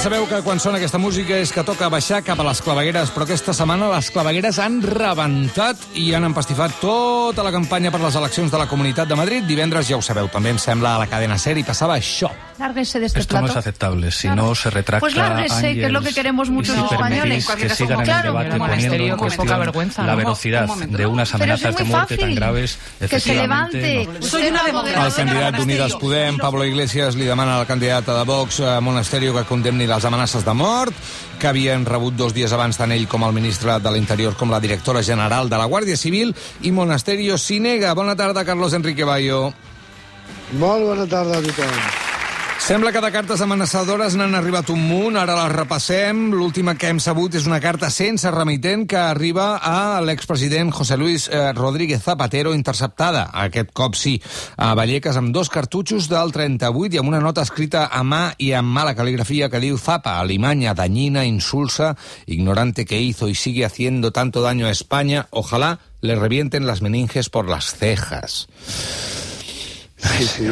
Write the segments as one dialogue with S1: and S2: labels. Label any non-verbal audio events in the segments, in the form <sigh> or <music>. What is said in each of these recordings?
S1: sabeu que quan sona aquesta música és que toca baixar cap a les clavegueres, però aquesta setmana les clavegueres han rebentat i han empastifat tota la campanya per les eleccions de la Comunitat de Madrid. Divendres, ja ho sabeu, també em sembla a la cadena SER i passava això.
S2: Lárguese de este
S3: Esto
S2: plato.
S3: no es aceptable. Si
S2: Claro.
S3: no se retracta
S2: Pues lárguese, que es lo que queremos muchos
S3: si
S2: españoles.
S3: que sigan en
S2: Claro.
S3: el debate poniendo en cuestión la
S4: ¿no?
S3: velocidad
S4: Un
S3: de unas amenazas de muerte tan graves,
S2: Que se levante.
S3: no.
S4: Soy una demócrata.
S1: El candidat d'Unides Podem, Pablo Iglesias, li demana al candidat de Vox, a Monasterio, que condemni les amenaces de mort que havien rebut dos dies abans tant ell com el ministre de l'Interior com la directora general de la Guàrdia Civil i Monasterio s'hi nega. Bona tarda, Carlos Enrique Bayo.
S5: Molt bona tarda a tothom.
S1: Sembla que de cartes amenaçadores n'han arribat un munt, ara les repassem. L'última que hem sabut és una carta sense remitent que arriba a l'expresident José Luis eh, Rodríguez Zapatero, interceptada, aquest cop sí, a Vallecas, amb dos cartutxos del 38 i amb una nota escrita a mà i amb mala caligrafia que diu Zapa, alimaña, dañina, insulsa, ignorante que hizo y sigue haciendo tanto daño a España, ojalá le revienten las meninges por las cejas.
S5: Sí, sí.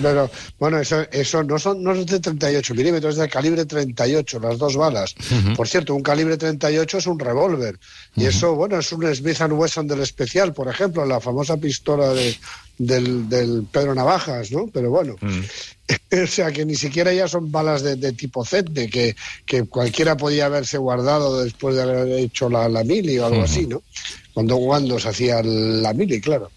S5: Pero, <laughs> bueno, eso, eso no, son, no es de 38 milímetros, es de calibre 38, las dos balas. Por cierto, un calibre 38 es un revólver. Y eso, bueno, es un Smith Wesson del especial, por ejemplo, la famosa pistola de, del, del Pedro Navajas, ¿no? Pero bueno. <laughs> o sea, que ni siquiera ya son balas de, de tipo Z, de que, que cualquiera podía haberse guardado después de haber hecho la, la mili o algo así, ¿no? Cuando, cuando se hacía la mili, claro.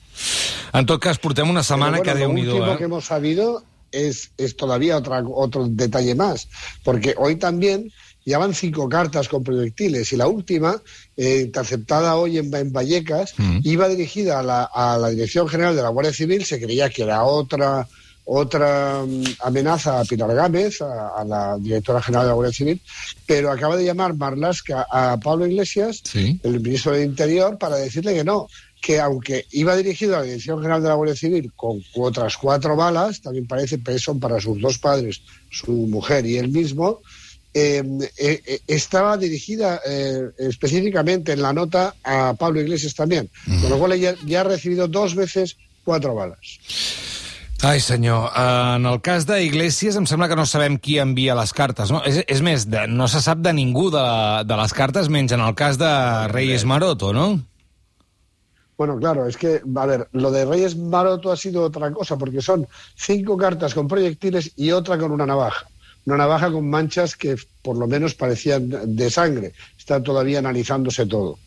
S1: En tot cas, portem una setmana
S5: Pero
S1: que
S5: bueno,
S1: déu nhi
S5: lo último
S1: eh?
S5: que hemos sabido es, es todavía otra, otro detalle más, porque hoy también ya van cinco cartas con proyectiles y la última, eh, interceptada hoy en, en Vallecas,
S1: Mm.
S5: iba dirigida a la, a la Dirección General de la Guardia Civil, se creía que era otra otra mm, amenaza a Pilar Gámez, a, a la directora general de la Guardia Civil, pero acaba de llamar Marlaska a Pablo Iglesias,
S1: Sí.
S5: el ministro del Interior, para decirle que no, que aunque iba dirigido a la Dirección General de la Guardia Civil con otras cuatro balas, también parece que son para sus dos padres, su mujer y él mismo, eh, eh, estaba dirigida eh, específicamente en la nota a Pablo Iglesias también, con lo cual ya, ya ha recibido dos veces cuatro balas.
S1: Ai, senyor, en el cas d'Iglesias em sembla que no sabem qui envia les cartes, no? És, és més, de, no se sap de ningú de, de les cartes, menys en el cas de Reyes Maroto, no?
S5: Bueno, claro, es que, a ver, lo de Reyes Maroto ha sido otra cosa, porque son cinco cartas con proyectiles y otra con una navaja. Una navaja con manchas que por lo menos parecían de sangre. Está todavía analizándose todo.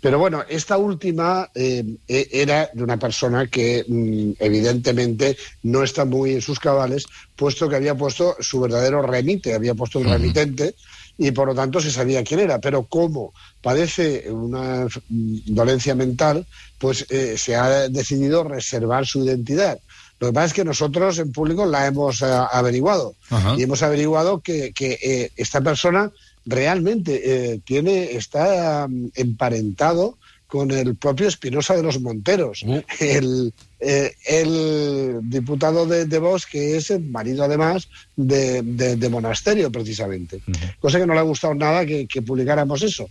S5: Pero bueno, esta última eh, e- era de una persona que mm, evidentemente no está muy en sus cabales, puesto que había puesto su verdadero remite, había puesto el remitente y por lo tanto se sabía quién era. Pero como padece una dolencia mental, pues eh, se ha decidido reservar su identidad. Lo que pasa es que nosotros en público la hemos eh, averiguado
S1: Ajá.
S5: y hemos averiguado que, que, eh, esta persona realmente eh, tiene está mm, emparentado con el propio Espinosa de los Monteros,
S1: Uh.
S5: el, eh, el diputado de, de Vox, que es el marido además de, de- de Monasterio, precisamente. Cosa que no le ha gustado nada que, que publicáramos eso.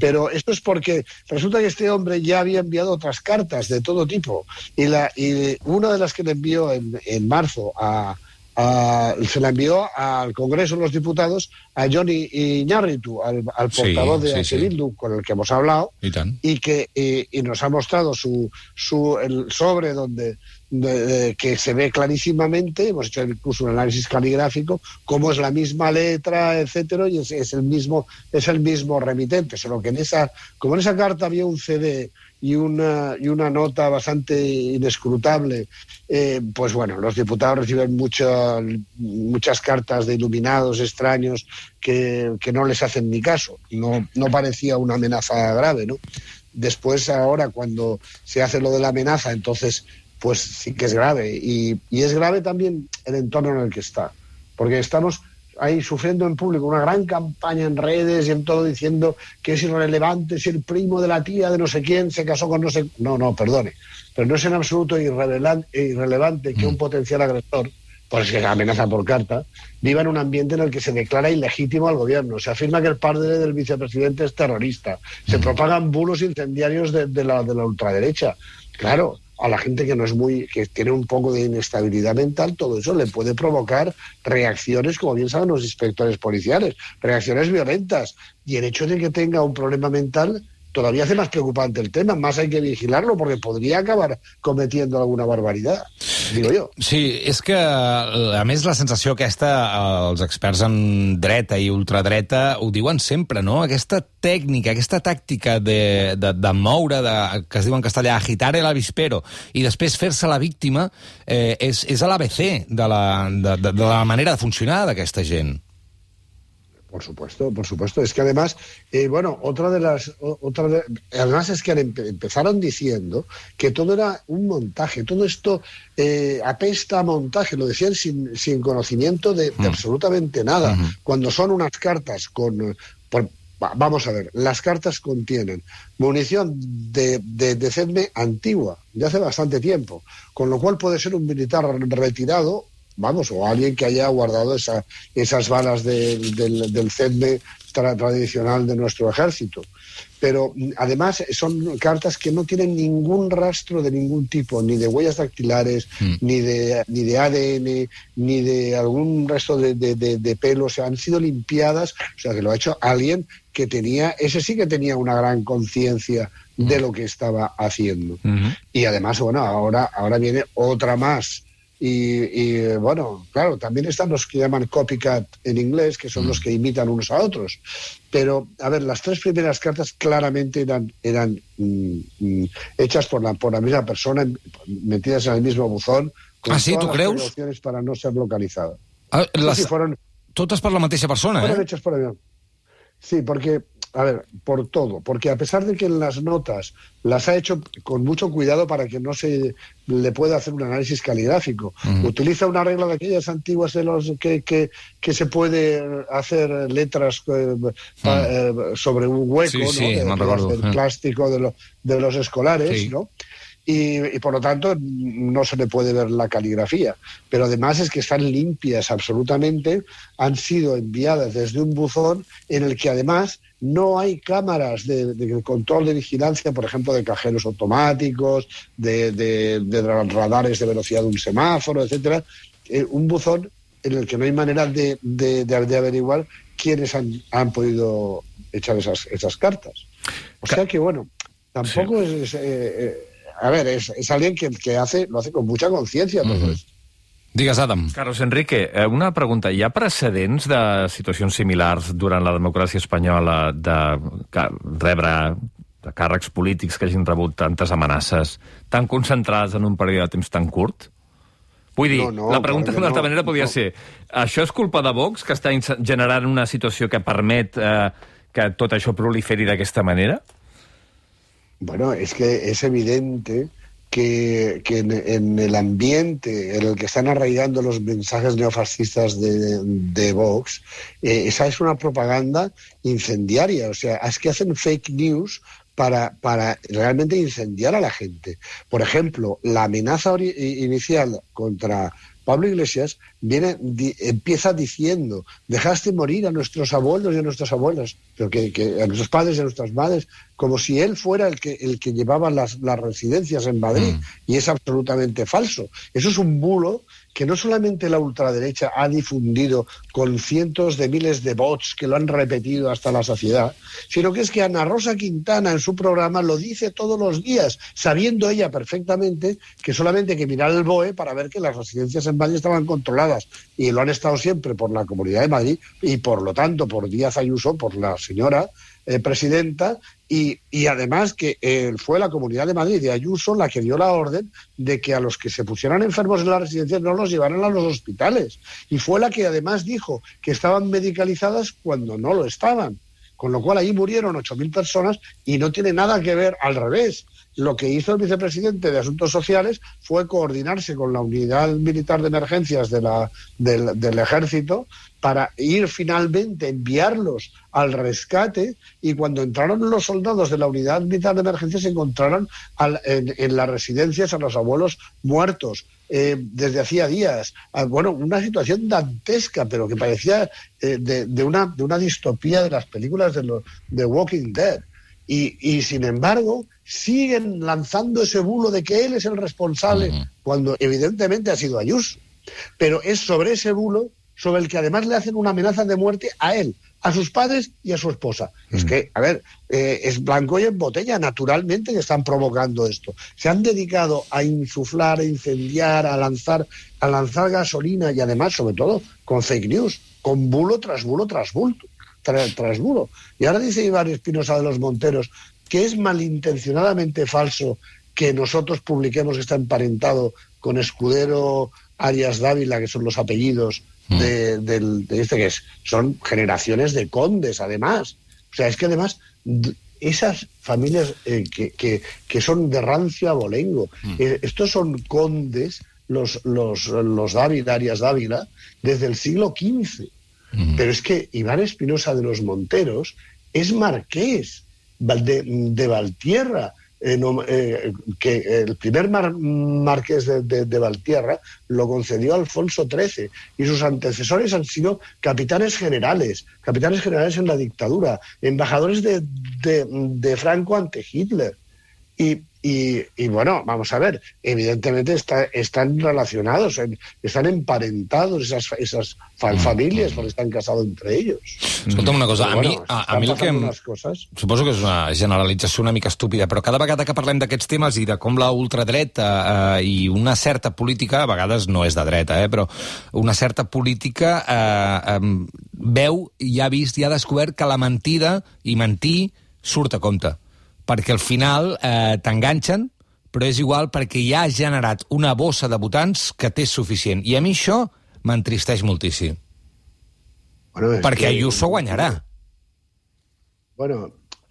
S5: Pero esto es porque resulta que este hombre ya había enviado otras cartas de todo tipo. Y, la, y una de las que le envió en, en marzo a, a- se la envió al Congreso de los Diputados a Johnny Iñárritu, al, al
S1: Sí,
S5: portavoz de
S1: sí.
S5: Bildu, con el que hemos hablado, y que y nos ha mostrado su, su el sobre donde de- de- que se ve clarísimamente, hemos hecho incluso un análisis caligráfico, cómo es la misma letra, etcétera, y es, es el mismo es el mismo remitente, solo que en esa como en esa carta había un CD y una y una nota bastante inescrutable, eh, pues bueno, los diputados reciben muchas muchas cartas de iluminados extraños que, que no les hacen ni caso, no no parecía una amenaza grave, ¿no? Después, ahora, cuando se hace lo de la amenaza, entonces, pues sí que es grave. Y, y es grave también el entorno en el que está. Porque estamos ahí sufriendo en público una gran campaña en redes y en todo diciendo que es irrelevante si el primo de la tía de no sé quién se casó con no sé... No, no, perdone. Pero no es en absoluto irrelevante que un potencial agresor pues que amenaza por carta, viva en un ambiente en el que se declara ilegítimo al gobierno. Se afirma que el padre del vicepresidente es terrorista. Se propagan bulos incendiarios de, de la, de la ultraderecha. Claro, a la gente que no es muy, que tiene un poco de inestabilidad mental, todo eso le puede provocar reacciones, como bien saben los inspectores policiales, reacciones violentas. Y el hecho de que tenga un problema mental todavía hace más preocupante el tema, más hay que vigilarlo porque podria acabar cometiendo alguna barbaritat, digo jo.
S1: Sí, és que, a més, la sensació aquesta, els experts en dreta i ultradreta ho diuen sempre, no? Aquesta tècnica, aquesta tàctica de, de, de moure, de, que es diu en castellà, agitar el avispero, i després fer-se la víctima, eh, és, és a l'ABC de, la, de, de, de la manera de funcionar d'aquesta gent.
S5: Por supuesto, por supuesto. Es que además, eh, bueno, otra de las. Otra de, además es que empezaron diciendo que todo era un montaje, todo esto eh, apesta a montaje, lo decían sin, sin conocimiento de, de mm. absolutamente nada. Cuando son unas cartas con. Por, vamos a ver, las cartas contienen munición de, de, de CEDME antigua, de hace bastante tiempo, con lo cual puede ser un militar retirado vamos, o alguien que haya guardado esa, esas balas de, del, del CEDME tra tradicional de nuestro ejército. Pero mm, además son cartas que no tienen ningún rastro de ningún tipo, ni de huellas dactilares, mm. ni, de, ni de ADN, ni de algún resto de, de, de, de pelo. O sea, han sido limpiadas, o sea, que lo ha hecho alguien que tenía, ese sí que tenía una gran conciencia de mm. lo que estaba haciendo. Y además, bueno, ahora, ahora viene otra más y, y, bueno, claro, también están los que llaman copycat en inglés, que son mm. los que imitan unos a otros. Pero, a ver, las tres primeras cartas claramente eran, eran mm, mm, hechas por la, por la misma persona, metidas en el mismo buzón,
S1: con ah, sí, todas ¿tú las
S5: creus? para no ser localizadas.
S1: Ah, las... sí, fueron, totes per la mateixa persona,
S5: fueron
S1: eh?
S5: hechas por el... Sí, porque a ver, por todo, porque a pesar de que en las notas las ha hecho con mucho cuidado para que no se le pueda hacer un análisis caligráfico, utiliza una regla de aquellas antiguas de los que, que, que se puede hacer letras eh, mm. eh, sobre un hueco,
S1: sí,
S5: ¿no?
S1: Sí,
S5: de,
S1: de,
S5: del plástico de, lo, de los escolares, sí. ¿no? Y, y, por lo tanto no se le puede ver la caligrafía. Pero además es que están limpias absolutamente, han sido enviadas desde un buzón en el que además no hay cámaras de, de control de vigilancia, por ejemplo, de cajeros automáticos, de, de, de radares de velocidad de un semáforo, etcétera. Eh, un buzón en el que no hay manera de, de, averiguar quiénes han, han, podido echar esas, esas cartas. O sea que, bueno, tampoco sí. es... es eh, eh, a ver, es, es alguien que, que, hace, lo hace con mucha conciencia todo uh -huh. esto.
S1: Digues, Adam.
S2: Carlos Enrique, eh, una pregunta. Hi ha precedents de situacions similars durant la democràcia espanyola de rebre de càrrecs polítics que hagin rebut tantes amenaces tan concentrades en un període de temps tan curt? Vull dir, no, no, la pregunta d'una altra no, manera podria no. ser això és culpa de Vox, que està generant una situació que permet eh, que tot això proliferi d'aquesta manera?
S5: Bueno, es que es evidente que, que en, el ambiente en el que están arraigando los mensajes neofascistas de, de Vox, eh, esa es una propaganda incendiaria. O sea, es que hacen fake news para, para realmente incendiar a la gente. Por ejemplo, la amenaza inicial contra Pablo Iglesias viene, di, empieza diciendo, dejaste morir a nuestros abuelos y a nuestras abuelas, pero que, que, a nuestros padres y a nuestras madres, como si él fuera el que, el que llevaba las, las residencias en Madrid, mm. y es absolutamente falso. Eso es un bulo que no solamente la ultraderecha ha difundido con cientos de miles de bots que lo han repetido hasta la saciedad, sino que es que Ana Rosa Quintana en su programa lo dice todos los días, sabiendo ella perfectamente que solamente hay que mirar el BOE para ver que las residencias en Madrid estaban controladas. Y lo han estado siempre por la Comunidad de Madrid y por lo tanto por Díaz Ayuso, por la señora eh, presidenta, y, y, además que eh, fue la Comunidad de Madrid de Ayuso la que dio la orden de que a los que se pusieran enfermos en las residencias no los llevaran a los hospitales. Y fue la que además dijo que estaban medicalizadas cuando no lo estaban. Con lo cual ahí murieron 8.000 personas y no tiene nada que ver al revés. Lo que hizo el vicepresidente de Asuntos Sociales fue coordinarse con la unidad militar de emergencias de la, del, ejército para ir finalmente, enviarlos al rescate y cuando entraron los soldados de la unidad militar de emergencia se encontraron al, en, en, las residencias a los abuelos muertos eh, desde hacía días. Ah, bueno, una situación dantesca, pero que parecía eh, de, de, una, de una distopía de las películas de, lo, de Walking Dead. Y, y, sin embargo, siguen lanzando ese bulo de que él es el responsable, uh -huh. cuando evidentemente ha sido Ayuso. Pero es sobre ese bulo sobre el que además le hacen una amenaza de muerte a él, a sus padres y a su esposa. Es que, a ver, eh, es blanco y en botella, naturalmente que están provocando esto. Se han dedicado a insuflar, a incendiar, a lanzar, a lanzar gasolina y además, sobre todo, con fake news, con bulo tras bulo tras bulo. Tras, tras bulo. Y ahora dice Iván Espinosa de los Monteros que es malintencionadamente falso que nosotros publiquemos que está emparentado con Escudero, Arias Dávila, que son los apellidos de, de, de, este que es, son generaciones de condes, además. O sea, es que además esas familias eh, que, que, que, son de rancio abolengo, mm. eh, estos son condes, los, los, los Dávila, Arias Dávila, desde el siglo XV. Pero es que Iván Espinosa de los Monteros es marqués de, de Valtierra, eh, eh, que el primer mar, marqués de, de, de, Valtierra lo concedió Alfonso XIII y sus antecesores han sido capitanes generales, capitanes generales en la dictadura, embajadores de, de Franco ante Hitler. Y, y, y, bueno, vamos a ver, evidentemente está, están relacionados, están emparentados esas, esas familias porque están casados entre ellos.
S1: Escolta'm una cosa, a, bueno, mi, a, a mi el que... Em...
S5: Coses.
S1: Suposo que és una generalització una mica estúpida, però cada vegada que parlem d'aquests temes i de com la ultradreta eh, i una certa política, a vegades no és de dreta, eh, però una certa política eh, eh, veu i ha vist i ha descobert que la mentida i mentir surt a compte perquè al final eh, t'enganxen, però és igual perquè ja ha generat una bossa de votants que té suficient. I a mi això m'entristeix moltíssim. Bueno, perquè que... Ayuso guanyarà.
S5: Bueno,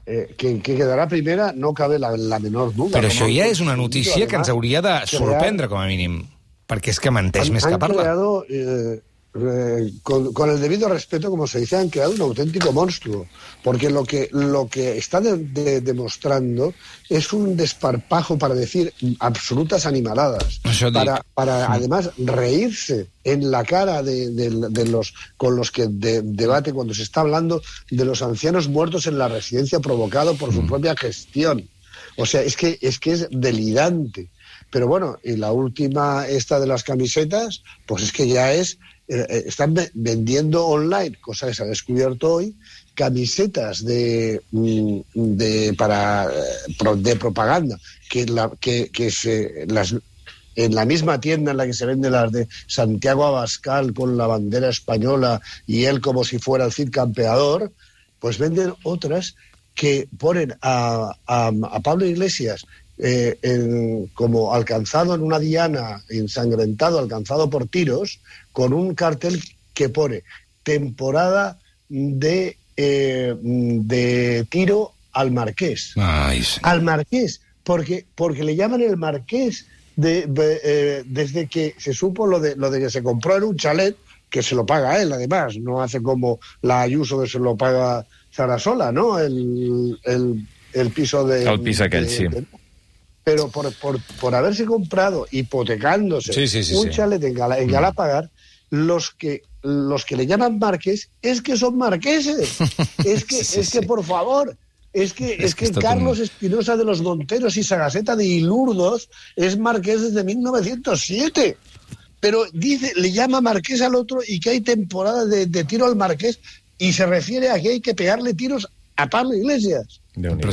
S5: eh, que, que quedarà primera no cabe la, la menor duda.
S1: Però això ja és una notícia que ens hauria de sorprendre, com a mínim, perquè és que menteix més que parla.
S5: Creado, eh, eh, con, con, el debido respeto, como se dice, han creado un auténtico monstruo, porque lo que, lo que está de, de, demostrando es un desparpajo para decir absolutas animaladas, para, para además reírse en la cara de, de los con los que debate cuando se está hablando de los ancianos muertos en la residencia provocado por su mm. propia gestión. O sea, es que es que es delirante. Pero bueno, y la última, esta de las camisetas, pues es que ya es están vendiendo online, cosa que se ha descubierto hoy, camisetas de, mm, de para eh, de propaganda que, que, que se las en la misma tienda en la que se venden las de Santiago Abascal con la bandera española y él como si fuera el Cid campeador, pues venden otras que ponen a, a, Pablo Iglesias eh, en, como alcanzado en una diana, ensangrentado, alcanzado por tiros, con un cartel que pone temporada de, eh, de tiro al marqués.
S1: Ay, sí.
S5: Al marqués, porque, porque le llaman el marqués de, de, eh, desde que se supo lo de, lo de que se compró en un chalet, que se lo paga él, además, no hace como la Ayuso que se lo paga Sarasola, ¿no? El, el, el piso de...
S2: El piso aquell, de, sí.
S5: Pero por, por, por, haberse comprado, hipotecándose,
S1: sí, sí, sí,
S5: un chalet en, Gala, en Galapagar, los que los que le llaman marques es que son marqueses. <laughs> es que, es que por favor, es que, es, es que, que Carlos Espinosa de los Monteros y Sagaseta de Ilurdos es marqués desde 1907. Pero dice, le llama marqués al otro y que hay temporada de, de tiro al marqués y se refiere a que hay que pegarle tiros a Pablo Iglesias.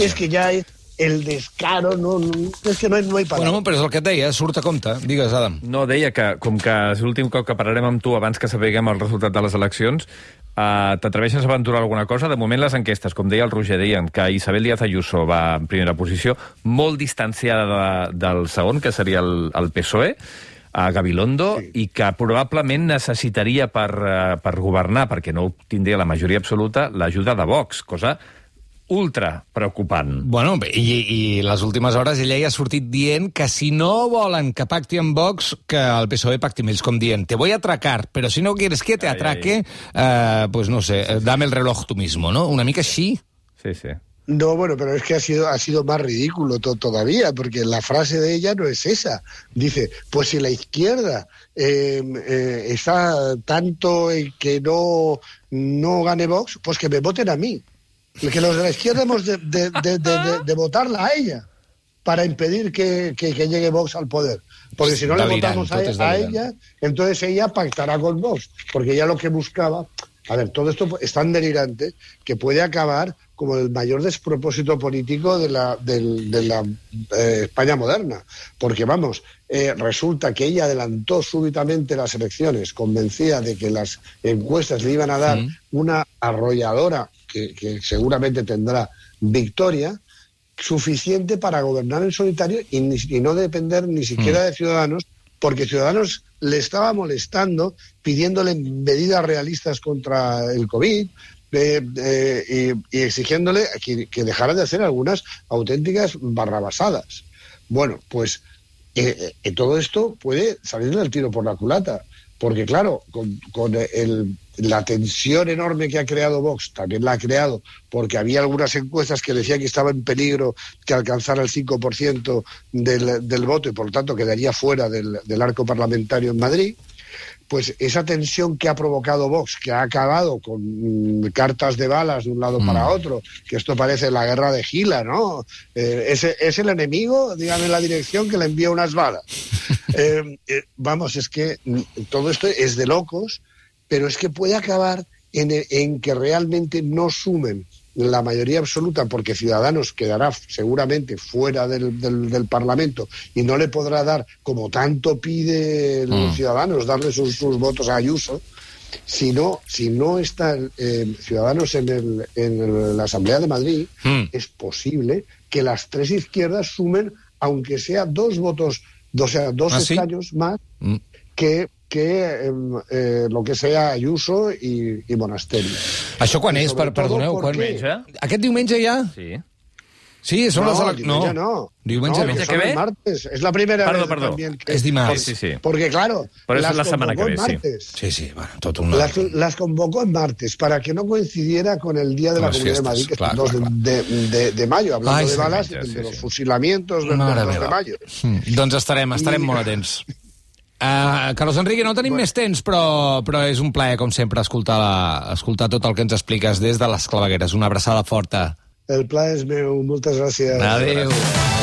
S5: Es que ya es el descaro, no, no, és que no, no hi parla.
S1: Bueno, però és el que et deia, surt a compte. Digues, Adam.
S2: No, deia que, com que és l'últim cop que parlarem amb tu abans que sapiguem el resultat de les eleccions, uh, t'atreveixes a aventurar alguna cosa? De moment les enquestes, com deia el Roger, deien que Isabel Díaz Ayuso va en primera posició, molt distanciada de, del segon, que seria el, el PSOE, a Gabilondo sí. i que probablement necessitaria per, uh, per governar, perquè no tindria la majoria absoluta, l'ajuda de Vox, cosa ultra preocupant.
S1: Bueno, i, i les últimes hores ella ja ha sortit dient que si no volen que pacti amb Vox, que el PSOE pacti amb ells, com dient, te voy a atracar, pero si no quieres que te atraque, ai, ai. Eh, pues no sé, sí. dame el reloj tú mismo, ¿no? Una mica així.
S2: Sí, sí.
S5: No, bueno, pero es que ha sido, ha sido más ridículo to todavía, porque la frase de ella no es esa. Dice, pues si la izquierda eh, eh, está tanto en que no, no gane Vox, pues que me voten a mí. Que los de la izquierda hemos de, de, de, de votarla a ella para impedir que, que, que, llegue Vox al poder. Porque si no le votamos a, a ella, entonces ella pactará con Vox, porque ella lo que buscaba... A ver, todo esto es tan delirante que puede acabar como el mayor despropósito político de la, de, de la eh, España moderna. Porque, vamos, eh, resulta que ella adelantó súbitamente las elecciones, convencida de que las encuestas le iban a dar una arrolladora que, que seguramente tendrá victoria, suficiente para gobernar en solitario y, ni, y no depender ni siquiera mm. de Ciudadanos, porque Ciudadanos le estaba molestando, pidiéndole medidas realistas contra el COVID, eh, eh, y, y, exigiéndole que, que, dejara de hacer algunas auténticas barrabasadas. Bueno, pues eh, eh todo esto puede salirle al tiro por la culata, porque claro, con, el, la tensión enorme que ha creado Vox, también la ha creado porque había algunas encuestas que decían que estaba en peligro que alcanzara el 5% del, del voto y por lo tanto quedaría fuera del arco parlamentario en Madrid pues esa tensión que ha provocado Vox, que ha acabado con mm, cartas de balas de un lado mm. para otro, que esto parece la guerra de Gila, ¿no? Eh, es, es, el enemigo, dígame la dirección, que le envía unas balas. <laughs> eh, eh, vamos, es que mm, todo esto es de locos, pero es que puede acabar en, en que realmente no sumen la mayoría absoluta, porque Ciudadanos quedará seguramente fuera del, del, del, Parlamento y no le podrá dar, como tanto pide los mm. Ciudadanos, darle sus, sus, votos a Ayuso, si no, si no están eh, Ciudadanos en, el, en la Asamblea de Madrid, mm. es posible que las tres izquierdas sumen, aunque sea dos votos, o sea, dos
S1: ¿Ah,
S5: escaños
S1: sí?
S5: más
S1: mm.
S5: Que eh, eh, lo que sea Ayuso i, i Monasteri.
S1: Això quan és? Per, perdoneu, quan...
S2: Diumenge?
S1: Aquest diumenge ja?
S2: Sí.
S1: Sí, són
S5: no,
S1: les elec...
S5: no. no.
S1: Diumenge
S5: no,
S1: no.
S2: que, que ve?
S5: martes. Es la primera
S2: perdó,
S5: vez
S2: perdó.
S5: también que...
S1: Es dimarts.
S2: Sí, sí, sí.
S5: Porque, claro,
S2: Pero eso
S5: las
S2: es la semana que ve, sí.
S5: martes.
S1: Sí, sí, bueno, tot un...
S5: Las, las, convocó en martes para que no coincidiera con el día de la Comunidad
S1: fiestas,
S5: de Madrid, que
S1: clar,
S5: es el 2
S1: clar,
S5: de, de, de, de, mayo, hablando
S1: Ai,
S5: de balas,
S2: sí,
S5: de,
S2: sí,
S5: de los fusilamientos del
S1: Mare
S5: 2 de mayo.
S1: Mm, doncs estarem, estarem
S5: I-
S1: molt atents. Uh, Carlos Enrique, no tenim bueno. més temps, però, però és un plaer, com sempre, escoltar, la, escoltar tot el que ens expliques des de les clavegueres. Una abraçada forta.
S5: El pla és meu, moltes gràcies.
S1: Adéu.